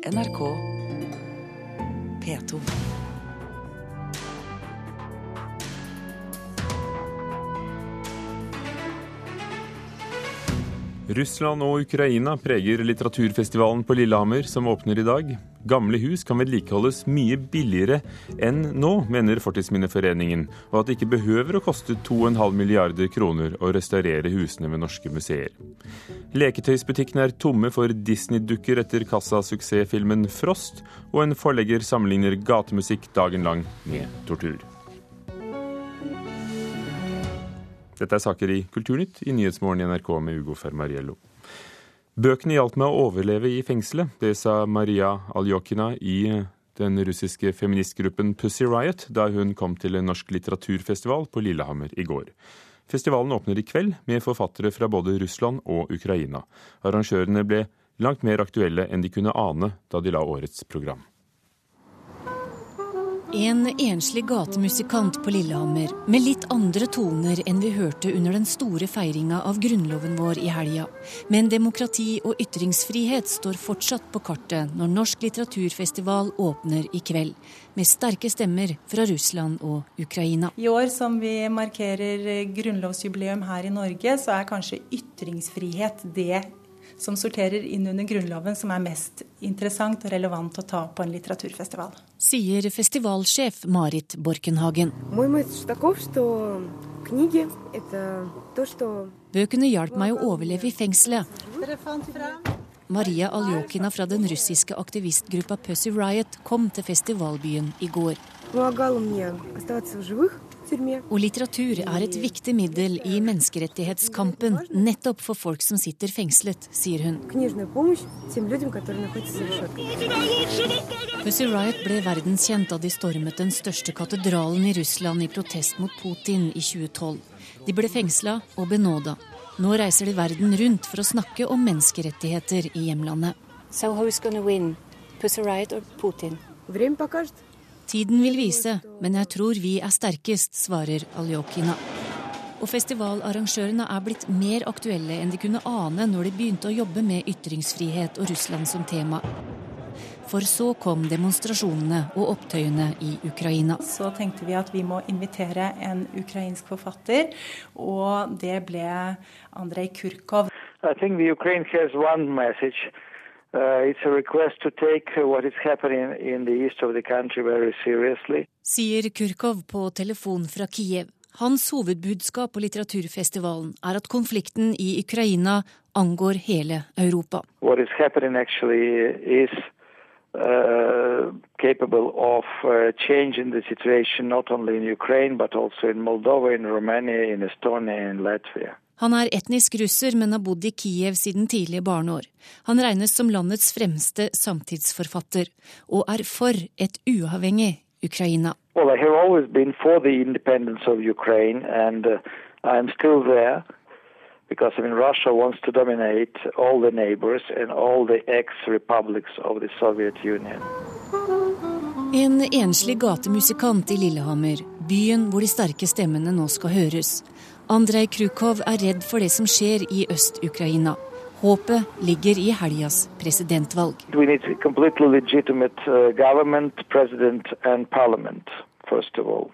NRK P2. Russland og Ukraina preger litteraturfestivalen på Lillehammer, som åpner i dag. Gamle hus kan vedlikeholdes mye billigere enn nå, mener Fortidsminneforeningen, og at det ikke behøver å koste 2,5 milliarder kroner å restaurere husene ved norske museer. Leketøysbutikkene er tomme for Disney-dukker etter kassasuksessfilmen Frost, og en forlegger sammenligner gatemusikk dagen lang med tortur. Dette er saker i Kulturnytt i Nyhetsmorgen i NRK med Ugo Fermariello. Bøkene hjalp meg å overleve i fengselet. Det sa Maria Aljokina i den russiske feministgruppen Pussy Riot da hun kom til en norsk litteraturfestival på Lillehammer i går. Festivalen åpner i kveld med forfattere fra både Russland og Ukraina. Arrangørene ble langt mer aktuelle enn de kunne ane da de la årets program. En enslig gatemusikant på Lillehammer med litt andre toner enn vi hørte under den store feiringa av grunnloven vår i helga. Men demokrati og ytringsfrihet står fortsatt på kartet når Norsk litteraturfestival åpner i kveld. Med sterke stemmer fra Russland og Ukraina. I år som vi markerer grunnlovsjubileum her i Norge, så er kanskje ytringsfrihet det som sorterer inn under Grunnloven, som er mest interessant og relevant å ta på en litteraturfestival. Sier festivalsjef Marit Borkenhagen. Bøkene hjalp meg å overleve i fengselet. Maria Aljokina fra den russiske aktivistgruppa Pussy Riot kom til festivalbyen i går. Og litteratur er et viktig middel i menneskerettighetskampen, nettopp for folk som sitter fengslet, sier hun. Pussy Riot ble verdenskjent da de stormet den største katedralen i Russland i protest mot Putin i 2012. De ble fengsla og benåda. Nå reiser de verden rundt for å snakke om menneskerettigheter i hjemlandet. So who's gonna win? Pussy Riot or Putin? Время покажет. Tiden vil vise, men jeg tror vi er sterkest, svarer Aljokina. Og festivalarrangørene er blitt mer aktuelle enn de kunne ane når de begynte å jobbe med ytringsfrihet og Russland som tema. For så kom demonstrasjonene og opptøyene i Ukraina. Så tenkte vi at vi må invitere en ukrainsk forfatter, og det ble Andrej Kurkov. I think the Ukraine has one message. It's a request to take what is happening in the east of the country very seriously. Sier Kurkov på telefon fra Kiev. Hans hovedbudskap på litteraturfestivalen er at konflikten i Ukraina angår hele Europa. What is happening actually is uh, capable of uh, changing the situation not only in Ukraine but also in Moldova, in Romania, in Estonia in Latvia. Han er etnisk russer, men har bodd i Kiev siden tidlige barneår. Han regnes som landets fremste samtidsforfatter, og er for et uavhengig Ukraina. Well, I have always been for the independence of Ukraine, and uh, I'm still there. Because I mean, Russia wants to dominate all the neighbors and all the ex-republics of the Soviet Union. En enslig gatemusikant i Lillehammer, byen hvor de sterke stemmene nå skal høres. Andrej Krukov er redd for det som skjer i Øst-Ukraina. Håpet ligger i helgas presidentvalg. We need a completely legitimate uh, government, president and parliament, first of all.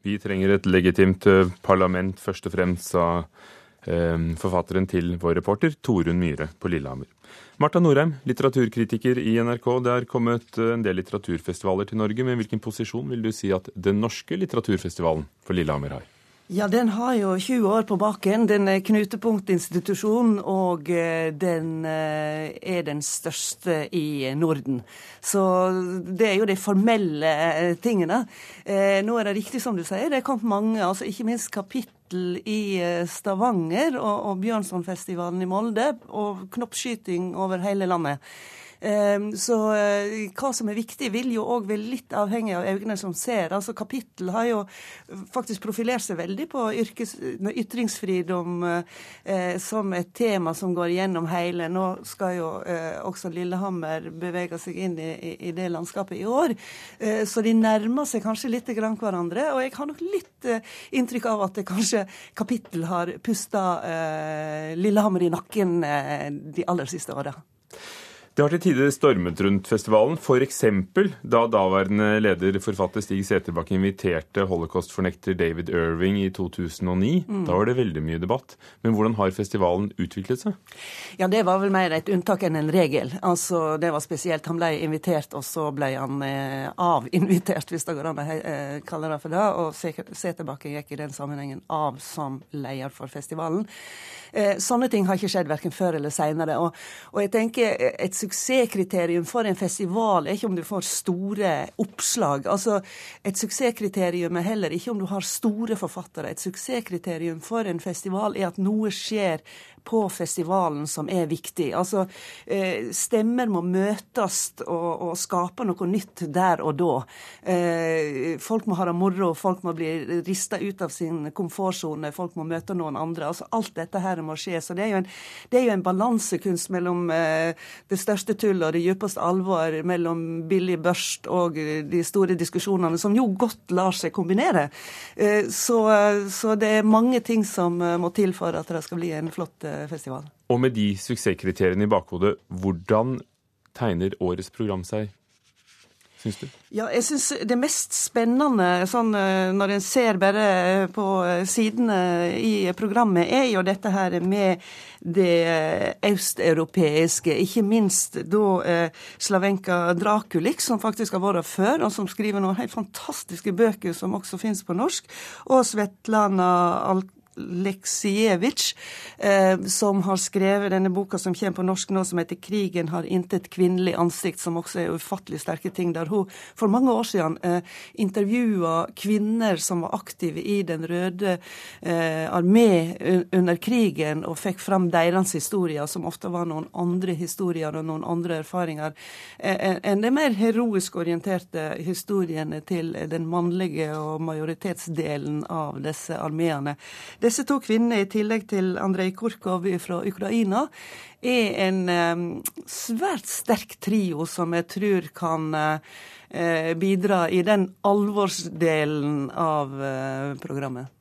Vi trenger et legitimt uh, parlament først og fremst, sa eh, forfatteren til vår reporter Torunn Myhre på Lillehammer. Marta Norheim, litteraturkritiker i NRK. Det er kommet uh, en del litteraturfestivaler til Norge, men hvilken posisjon vil du si at den norske litteraturfestivalen på Lillehammer har? Ja, den har jo 20 år på baken. Den er knutepunktinstitusjon, og eh, den eh, er den største i Norden. Så det er jo de formelle eh, tingene. Nå er det riktig som du sier, det er kommet mange, altså ikke minst kapittel i Stavanger og, og Bjørnsonfestivalen i Molde, og knoppskyting over hele landet. Ehm, så eh, hva som er viktig, vil jo òg være litt avhengig av øynene som ser. Altså Kapittel har jo faktisk profilert seg veldig på yrkes, ytringsfridom eh, som et tema som går gjennom hele. Nå skal jo eh, også Lillehammer bevege seg inn i, i, det landskapet i år. Så de nærmer seg kanskje litt grann hverandre. Og jeg har nok litt inntrykk av at det kanskje Kapittel har pusta eh, Lillehammer i nakken de aller siste åra. Det har til tider stormet rundt festivalen, f.eks. da daværende leder, forfatter Stig Seterbakke inviterte holocaust-fornekter David Irving i 2009. Mm. Da var det veldig mye debatt. Men hvordan har festivalen utviklet seg? Ja, Det var vel mer et unntak enn en regel. Altså, Det var spesielt. Han ble invitert, og så ble han eh, avinvitert, hvis det går an å eh, kalle det for det. Og Seterbakke gikk i den sammenhengen av som leder for festivalen. Eh, sånne ting har ikke skjedd verken før eller seinere. Og, og, jeg tenker et suksesskriterium for en festival er ikke om du får store oppslag. Altså, Et suksesskriterium er heller ikke om du har store forfattere. Et suksesskriterium for en festival er at noe skjer på festivalen som er viktig. Altså, eh, Stemmer må møtes og, og, skape noe nytt der og da. Eh, folk må ha det moro, folk må bli rista ut av sin komfortsone, folk må møte noen andre. Altså, alt dette her må skje. Så det er jo en, er jo en balansekunst mellom eh, det største tullet og det djupeste alvor, mellom billig børst og de store diskusjonene, som jo godt lar seg kombinere. Så, så det er mange ting som må til for at det skal bli en flott festival. Og med de suksesskriteriene i bakhodet, hvordan tegner årets program seg? Syns du? Ja, jeg syns det mest spennende sånn, eh, når en ser bare på eh, sidene i programmet, er jo dette her med det østeuropeiske. Ikke minst da eh, Slavenka Drakulik, som faktisk har vært før, og som skriver noen helt fantastiske bøker som også finnes på norsk, og Svetlana Alk Leksievitsj, eh, som har skrevet denne boka som kommer på norsk nå, som heter 'Krigen har intet kvinnelig ansikt', som også er ufattelig sterke ting, der hun for mange år siden eh, intervjua kvinner som var aktive i Den røde eh, armé under krigen, og fikk fram deres historier, som ofte var noen andre historier og noen andre erfaringer eh, enn de mer heroisk orienterte historiene til den mannlige og majoritetsdelen av disse armeene. Disse to kvinnene, i tillegg til Andrej Kurkov fra Ukraina, er en svært sterk trio som jeg tror kan uh, bidra i den alvorsdelen av uh, programmet.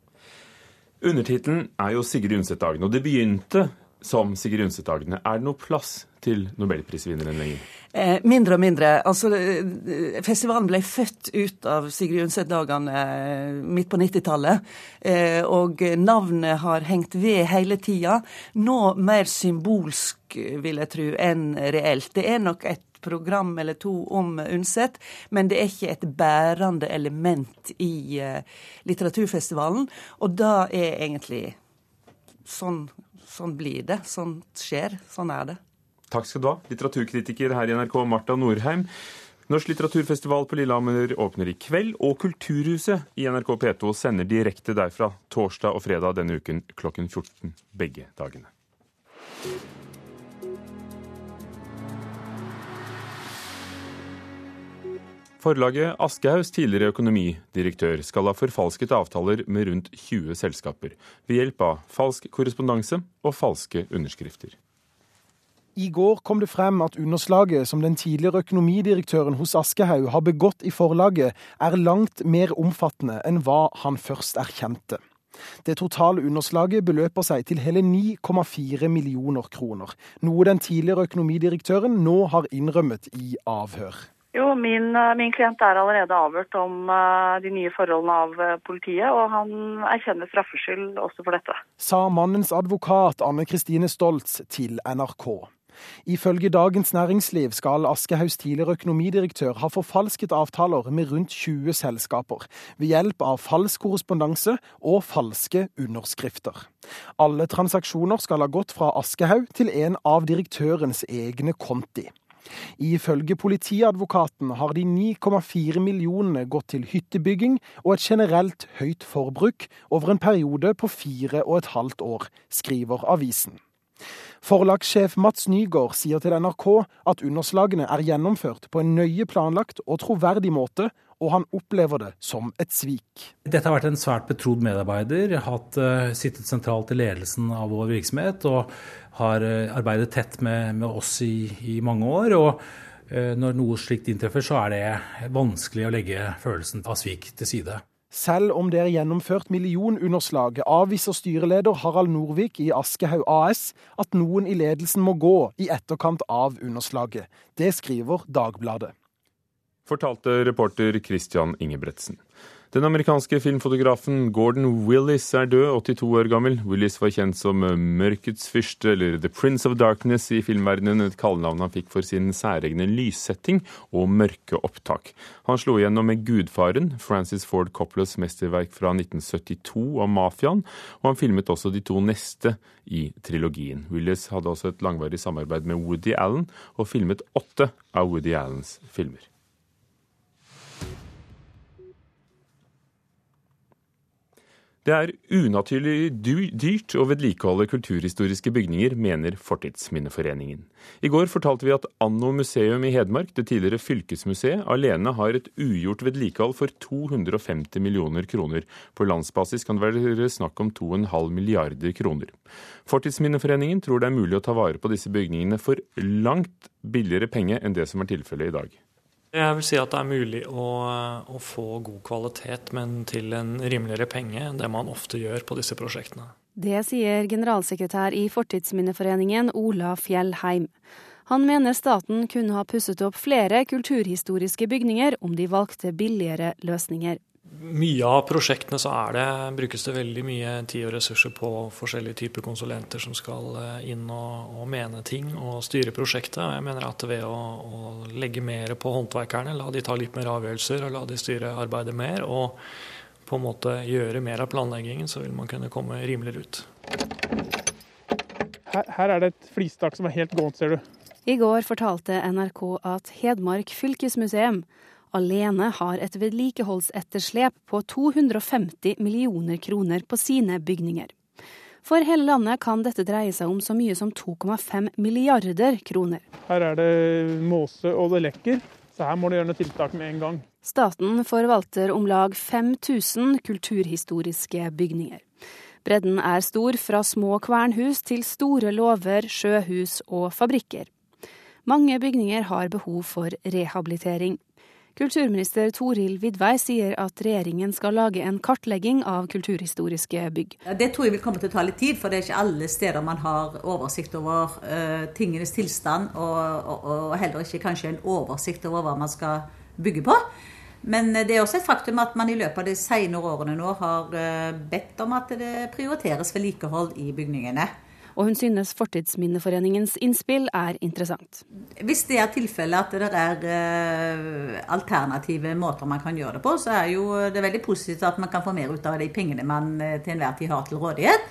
Undertittelen er jo Sigrid Undset-dagene, og det begynte som Sigrid Undset-dagene. Er det noe plass til nobelprisvinneren lenger? Eh, mindre og mindre. Altså, eh, festivalen ble født ut av Sigrid Undset-dagene eh, midt på 90-tallet. Eh, og navnet har hengt ved hele tida. Nå mer symbolsk, vil jeg tro, enn reelt. Det er nok et program eller to om Undset, men det er ikke et bærende element i litteraturfestivalen. Og da er egentlig Sånn, sånn blir det. Sånn skjer. Sånn er det. Takk skal du ha, litteraturkritiker her i NRK, Marta Norheim. Norsk litteraturfestival på Lillehammer åpner i kveld, og Kulturhuset i NRK P2 sender direkte derfra torsdag og fredag denne uken klokken 14 begge dagene. Forlaget Aschehougs tidligere økonomidirektør skal ha forfalsket avtaler med rundt 20 selskaper ved hjelp av falsk korrespondanse og falske underskrifter. I går kom det frem at underslaget som den tidligere økonomidirektøren hos Aschehoug har begått i forlaget, er langt mer omfattende enn hva han først erkjente. Det totale underslaget beløper seg til hele 9,4 millioner kroner, noe den tidligere økonomidirektøren nå har innrømmet i avhør. Jo, min, eh, min, klient er allerede avhørt om uh, de nye forholdene av uh, politiet, og han erkjenner straffskyld også for dette. Sa mannens advokat Anne Kristine Stoltz til NRK. Ifølge Dagens Næringsliv skal Aschehougs tidligere økonomidirektør ha forfalsket avtaler med rundt 20 selskaper, ved hjelp av falsk korrespondanse og falske underskrifter. Alle transaksjoner skal ha gått fra Aschehoug til en av direktørens egne konti. Ifølge politiadvokaten har de 9,4 millionene gått til hyttebygging og et generelt høyt forbruk over en periode på fire og et halvt år, skriver avisen. Forlagssjef Mats Nygaard sier til NRK at underslagene er gjennomført på en nøye planlagt og troverdig måte, og han opplever det som et svik. Dette har vært en svært betrodd medarbeider, hatt, uh, sittet sentralt i ledelsen av vår virksomhet og har uh, arbeidet tett med, med oss i, i, mange år. og uh, Når noe slikt inntreffer, så er det vanskelig å legge følelsen av svik til side. Selv om det er gjennomført millionunderslag, avviser styreleder Harald Norvik i Aschehoug AS at noen i ledelsen må gå i etterkant av underslaget. Det skriver Dagbladet. Fortalte reporter Christian Ingebretsen. Den amerikanske filmfotografen Gordon Willis er død, 82 år gammel. Willis var kjent som Mørkets fyrste, eller The Prince of Darkness i filmverdenen, et kallenavn han fikk for sin særegne lyssetting og mørke opptak. Han slo igjennom med Gudfaren, Francis Ford Coppolas mesterverk fra 1972 om mafiaen, og han filmet også de to neste i trilogien. Willis hadde også et langvarig samarbeid med Woody Allen, og filmet åtte av Woody Allens filmer. Det er unaturlig dyrt å vedlikeholde kulturhistoriske bygninger, mener Fortidsminneforeningen. I går fortalte vi at Anno museum i Hedmark, det tidligere fylkesmuseet, alene har et ugjort vedlikehold for 250 millioner kroner. På landsbasis kan det være snakk om 2,5 milliarder kroner. Fortidsminneforeningen tror det er mulig å ta vare på disse bygningene for langt billigere penge enn det som er tilfellet i dag. Jeg vil si at det er mulig å, å, få god kvalitet, men til en rimeligere penge enn det man ofte gjør på disse prosjektene. Det sier generalsekretær i Fortidsminneforeningen, Ola Fjellheim. Han mener staten kunne ha pusset opp flere kulturhistoriske bygninger om de valgte billigere løsninger mye av prosjektene så det, brukes det veldig mye tid og ressurser på forskjellige typer konsulenter som skal eh, inn og, og mene ting og styre prosjektet. Og jeg mener at ved å, å, legge mer på håndverkerne, la de ta litt mer avgjørelser og la de styre arbeidet mer, og på en måte gjøre mer av planleggingen, så vil man kunne komme rimeligere ut. Her, her er det et flistak som er helt gåent, ser du. I går fortalte NRK at Hedmark fylkesmuseum alene har et vedlikeholdsetterslep på 250 millioner kroner på sine bygninger. For hele landet kan dette dreie seg om så mye som 2,5 milliarder kroner. Her er det måse og det lekker, så her må du gjøre noe tiltak med en gang. Staten forvalter om lag 5000 kulturhistoriske bygninger. Bredden er stor, fra små kvernhus til store låver, sjøhus og fabrikker. Mange bygninger har behov for rehabilitering. Kulturminister Toril Vidvei sier at regjeringen skal lage en kartlegging av kulturhistoriske bygg. Det tror jeg vil komme til å ta litt tid, for det er ikke alle steder man har oversikt over uh, tingenes tilstand, og, og, og, heller ikke kanskje en oversikt over hva man skal bygge på. Men det er også et faktum at man i løpet av de senere årene nå har uh, bedt om at det prioriteres vedlikehold i bygningene og hun synes Fortidsminneforeningens innspill er interessant. Hvis det er tilfellet at det er uh, alternative måter man kan gjøre det på, så er jo det veldig positivt at man kan få mer ut av de pengene man uh, til enhver tid har til rådighet.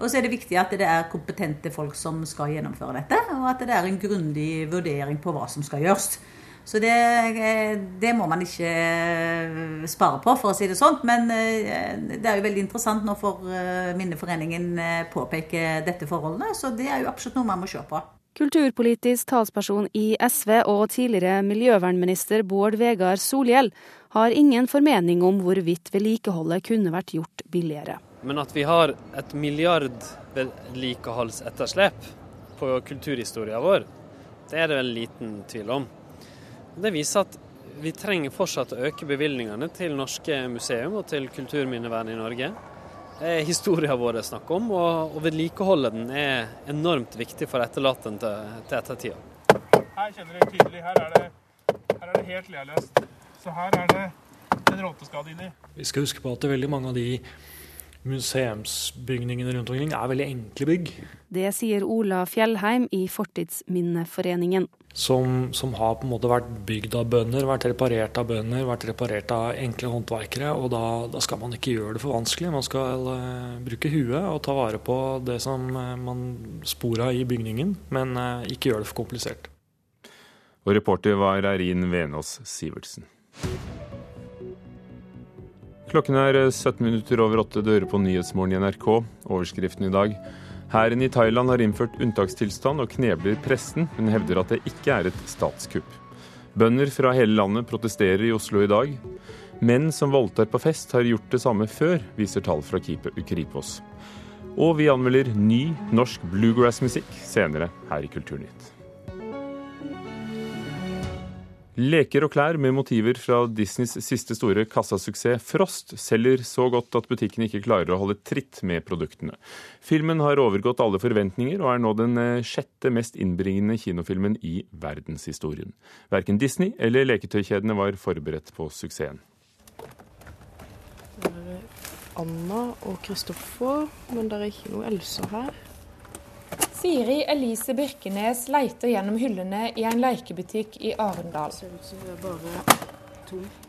Og så er det viktig at det er kompetente folk som skal gjennomføre dette, og at det er en grundig vurdering på hva som skal gjøres. Så det, det, må man ikke eh, spare på, for å si det sånn. Men eh, det er jo veldig interessant når for eh, Minneforeningen påpeker dette forholdene, så det er jo absolutt noe man må se på. Kulturpolitisk talsperson i SV og tidligere miljøvernminister Bård Vegar Solhjell har ingen formening om hvorvidt vedlikeholdet kunne vært gjort billigere. Men at vi har et milliard vedlikeholdsetterslep på kulturhistorien vår, det er det vel liten tvil om. Det viser at vi trenger fortsatt å øke bevilgningene til norske museum og til kulturminnevern i Norge. Det er historien vår det er snakk om, og, å vedlikeholdet den er enormt viktig for etterlaten til, til ettertida. Her kjenner dere tydelig, her er det, her er det helt lealøst. Så her er det en råteskade inni. Vi skal huske på at det er veldig mange av de museumsbygningene rundt omkring er veldig enkle bygg. Det sier Ola Fjellheim i Fortidsminneforeningen. Som, som, har på en måte vært bygd av bønder, vært reparert av bønder, vært reparert av enkle håndverkere. Og da, da skal man ikke gjøre det for vanskelig. Man skal uh, bruke huet og ta vare på det som uh, man spora i bygningen, men uh, ikke gjøre det for komplisert. Og reporter var Eirin Venås Sivertsen. Klokken er 17 minutter over åtte dører på Nyhetsmorgen i NRK. Overskriften i dag. Hæren i Thailand har innført unntakstilstand og knebler pressen, men hevder at det ikke er et statskupp. Bønder fra hele landet protesterer i Oslo i dag. Menn som voldtar på fest har gjort det samme før, viser tall fra Kripos. Og vi anmelder ny norsk bluegrass-musikk senere her i Kulturnytt. Leker og klær med motiver fra Disneys siste store kassasuksess Frost selger så godt at butikkene ikke klarer å holde tritt med produktene. Filmen har overgått alle forventninger og er nå den eh, sjette mest innbringende kinofilmen i verdenshistorien. Verken Disney eller leketøykjedene var forberedt på suksessen. Det er Anna og Kristoffer, men det er ikke noe Elsa her. Siri Elise Birkenes leiter gjennom hyllene i en lekebutikk i Arendal.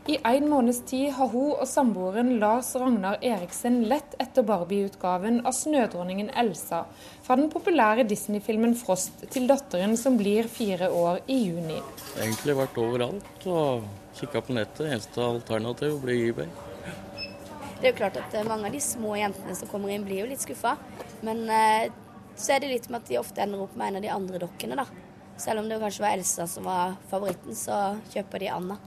I en måneds tid har hun og samboeren Lars Ragnar Eriksen lett etter Barbie-utgaven av Snødronningen Elsa fra den populære Disney-filmen 'Frost' til datteren som blir fire år i juni. Egentlig vært overalt og kikka på nettet. Eneste alternativ blir eBay. Det er jo klart at mange av de små jentene som kommer inn, blir jo litt skuffa. Men eh, så er det litt med at de ofte ender opp med en av de andre dokkene, da. Selv om det kanskje var Elsa som var favoritten, så kjøper de Anna.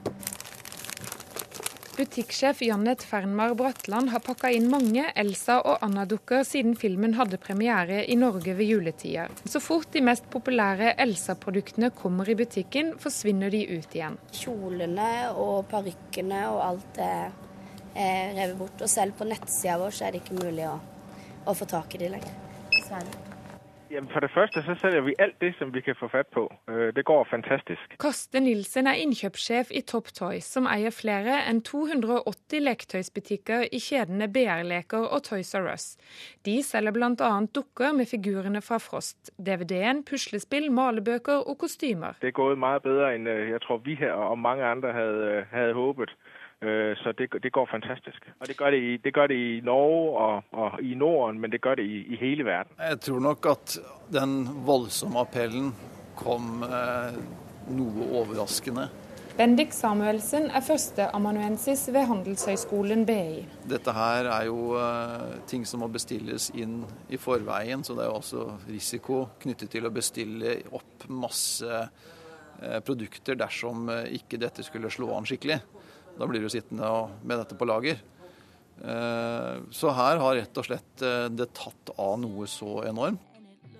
Butikksjef Jannet Fernmar Bratland har pakka inn mange Elsa- og Anna-dukker siden filmen hadde premiere i Norge ved juletider. Så fort de mest populære Elsa-produktene kommer i butikken, forsvinner de ut igjen. Kjolene og parykkene og alt er, er revet bort. Og selv på nettsida vår så er det ikke mulig å, å få tak i de lenger. Dessverre. Jamen For det første så selger vi alt det som vi kan få fatt på. Øh, det går fantastisk. Karsten Nilsen er innkjøpssjef i Top Toys, som eier flere enn 280 leketøysbutikker i kjedene BR-leker og Toys R Us. De selger bl.a. dukker med figurene fra Frost, DVD-en, puslespill, malebøker og kostymer. Det er gått mye bedre enn øh, jeg tror vi her og mange andre hadde, øh, hadde håpet. Så det, det, går fantastisk. Og det gør det, i, det gør det i Norge og, og, i Norden, men det gør det i, i, hele verden. Jeg tror nok at den voldsomme appellen kom eh, noe overraskende. Bendik Samuelsen er førsteamanuensis ved Handelshøyskolen BI. Dette her er jo eh, ting som må bestilles inn i forveien, så det er jo også risiko knyttet til å bestille opp masse eh, produkter dersom eh, ikke dette skulle slå an skikkelig. Da blir du sittende med dette på lager. Så her har rett og slett det tatt av noe så enormt.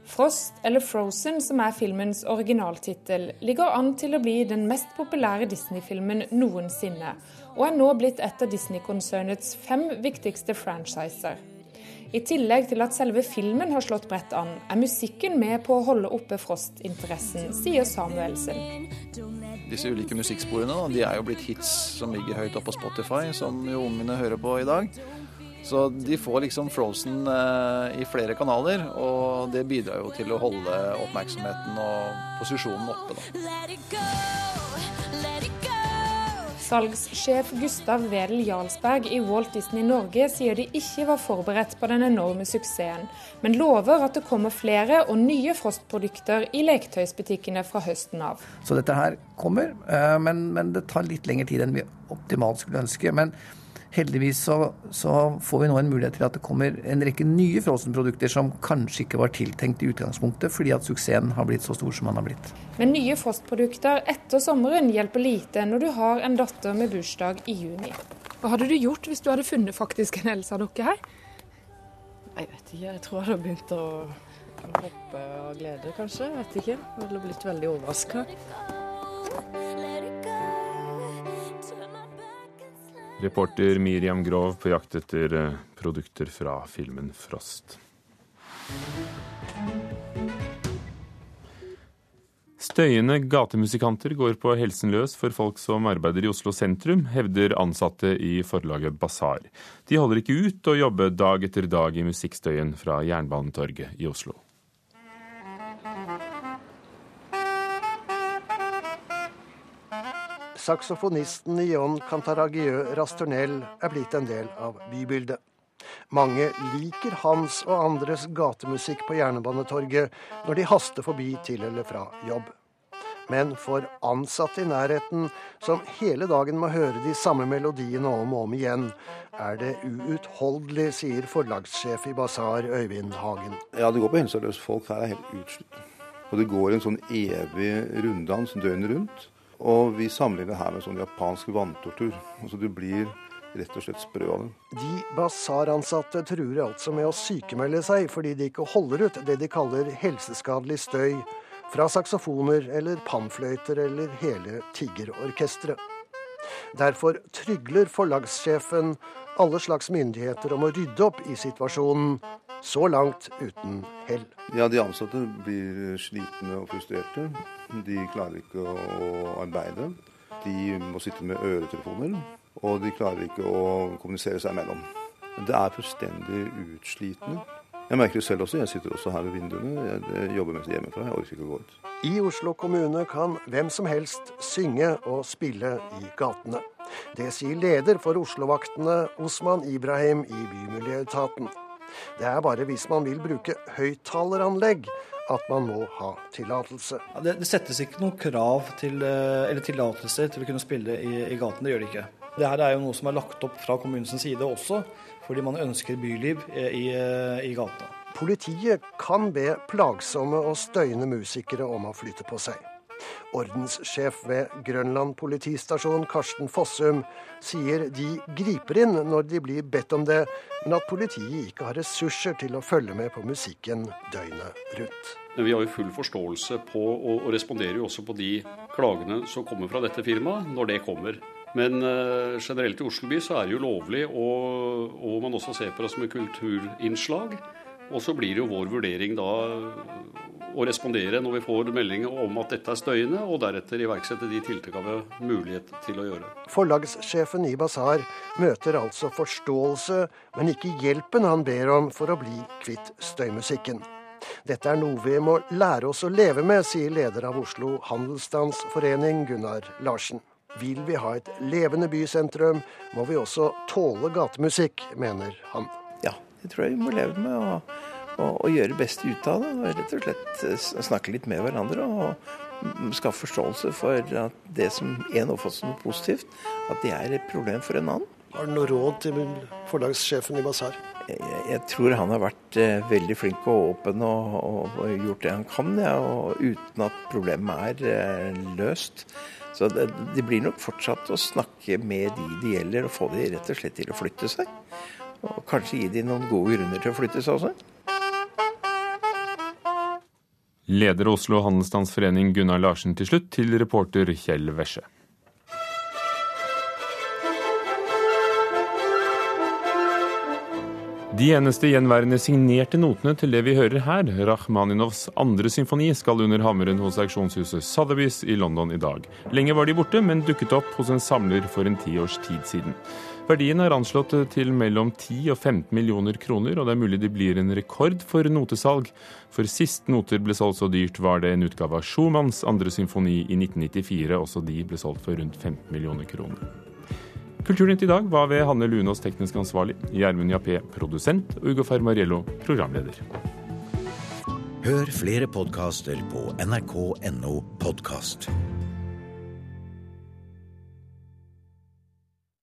Frost, eller Frozen, som er filmens originaltittel, ligger an til å bli den mest populære Disney-filmen noensinne, og er nå blitt et av Disney-konsernets fem viktigste franchiser. I tillegg til at selve filmen har slått bredt an, er musikken med på å holde oppe Frost-interessen, sier Samuelsen. Disse ulike musikksporene da, de er jo blitt hits som ligger høyt oppe på Spotify, som jo ungene hører på i dag. Så de får liksom Frozen eh, i flere kanaler, og det bidrar jo til å holde oppmerksomheten og posisjonen oppe. Da. Salgssjef Gustav Wedel Jarlsberg i Walt Disney Norge sier de ikke var forberedt på den enorme suksessen, men lover at det kommer flere og nye Frost-produkter i leketøysbutikkene fra høsten av. Så dette her kommer, men, men det tar litt lengre tid enn vi optimalt skulle ønske. men Heldigvis så, så, får vi nå en mulighet til at det kommer en rekke nye Frozen-produkter som kanskje ikke var tiltenkt i utgangspunktet, fordi at suksessen har blitt så stor som den har blitt. Men nye Frost-produkter etter sommeren hjelper lite når du har en datter med bursdag i juni. Hva hadde du gjort hvis du hadde funnet faktisk en Elsa-dukke her? Jeg vet ikke. Jeg tror jeg hadde begynt å hoppe av glede, kanskje. Jeg vet ikke. Jeg hadde blitt veldig overraska. Reporter Miriam Grov på jakt etter eh, produkter fra filmen Frost. Støyende gatemusikanter går på helsen løs for folk som arbeider i Oslo sentrum, hevder ansatte i forlaget Basar. De holder ikke ut å jobbe dag etter dag i musikkstøyen fra Jernbanetorget i Oslo. Saksofonisten Ion Cantaragieux Rastornel er blitt en del av bybildet. Mange liker hans og andres gatemusikk på Jernbanetorget når de haster forbi til eller fra jobb. Men for ansatte i nærheten, som hele dagen må høre de samme melodiene om og om igjen, er det uutholdelig, sier forlagssjef i Basar, Øyvind Hagen. Ja, det går på helseløse folk. Her er helt utslitt. Og det går en sånn evig runddans døgnet rundt. Og vi sammenligner her med sånn japansk vanntortur. Altså du blir rett og slett sprø av det. De basaransatte truer altså med å sykemelde seg fordi de ikke holder ut det de kaller helseskadelig støy, Fra saksofoner eller pannfløyter eller hele tigerorkestre. Derfor trygler forlagssjefen alle slags myndigheter om å rydde opp i situasjonen, så langt uten hell. Ja, De ansatte blir slitne og frustrerte. De klarer ikke å arbeide. De må sitte med øretelefoner, og de klarer ikke å kommunisere seg imellom. Det er fullstendig utslitende. Jeg merker det selv også. Jeg sitter også her ved vinduene. Jeg jobber mest hjemmefra. Jeg orker ikke å gå ut. I Oslo kommune kan hvem som helst synge og spille i gatene. Det sier leder for Oslo-vaktene, Osman Ibrahim i Bymiljøetaten. Det er bare hvis man vil bruke høyttaleranlegg at man må ha tillatelse. Ja, det, det, settes ikke noen krav til, eh, eller tillatelser til å kunne spille i, i gaten. Det gjør det ikke. Det her er jo noe som er lagt opp fra kommunens side også, fordi man ønsker byliv eh, i, eh, i gata. Politiet kan be plagsomme og støyende musikere om å flytte på seg. Ordenssjef ved Grønland politistasjon, Karsten Fossum, sier de griper inn når de blir bedt om det, men at politiet ikke har ressurser til å følge med på musikken døgnet rundt. Vi har jo full forståelse på, og, responderer jo også på de klagene som kommer fra dette firmaet, når det kommer. Men uh, generelt i Oslo by så er det jo lovlig, og, og man også ser på det som et kulturinnslag. Og så blir det jo vår vurdering da å respondere når vi får melding om at dette er støyende, og deretter iverksette de tiltakene vi har mulighet til å gjøre. Forlagssjefen i Basar møter altså forståelse, men ikke hjelpen han ber om for å bli kvitt støymusikken. Dette er noe vi må lære oss å leve med, sier leder av Oslo Handelsstandsforening, Gunnar Larsen. Vil vi ha et levende bysentrum, må vi også tåle gatemusikk, mener han. Ja, det tror jeg vi må leve med. og og, og gjøre best ut av det. og Rett og slett eh, snakke litt med hverandre og skaffe forståelse for at det som en oppfatter som positivt, at det er et problem for en annen. Har du noe råd til forlagssjefen i Basar? Jeg, tror han har vært eh, veldig flink og åpen og, og, og, gjort det han kan, ja, og uten at problemet er eh, løst. Så det, det, blir nok fortsatt å snakke med de det gjelder, og få de rett og slett til å flytte seg. Og kanskje gi de noen gode grunner til å flytte seg også. Leder Oslo Handelsstandsforening Gunnar Larsen til slutt, til reporter Kjell Vesje. De eneste gjenværende signerte notene til det vi hører her, Rachmaninovs andre symfoni, skal under hammeren hos auksjonshuset Sotheby's i London i dag. Lenge var de borte, men dukket opp hos en samler for en tiårs tid siden. Verdien er anslått til mellom 10 og 15 millioner kroner, og det er mulig det blir en rekord for notesalg. For sist noter ble solgt så dyrt, var det en utgave av Schumanns andre symfoni i 1994. Også de ble solgt for rundt 15 millioner kroner. Kulturnytt i dag var ved Hanne Lunås teknisk ansvarlig, Gjermund Jappé produsent og Ugo Fermariello programleder. Hør flere podkaster på nrk.no podkast.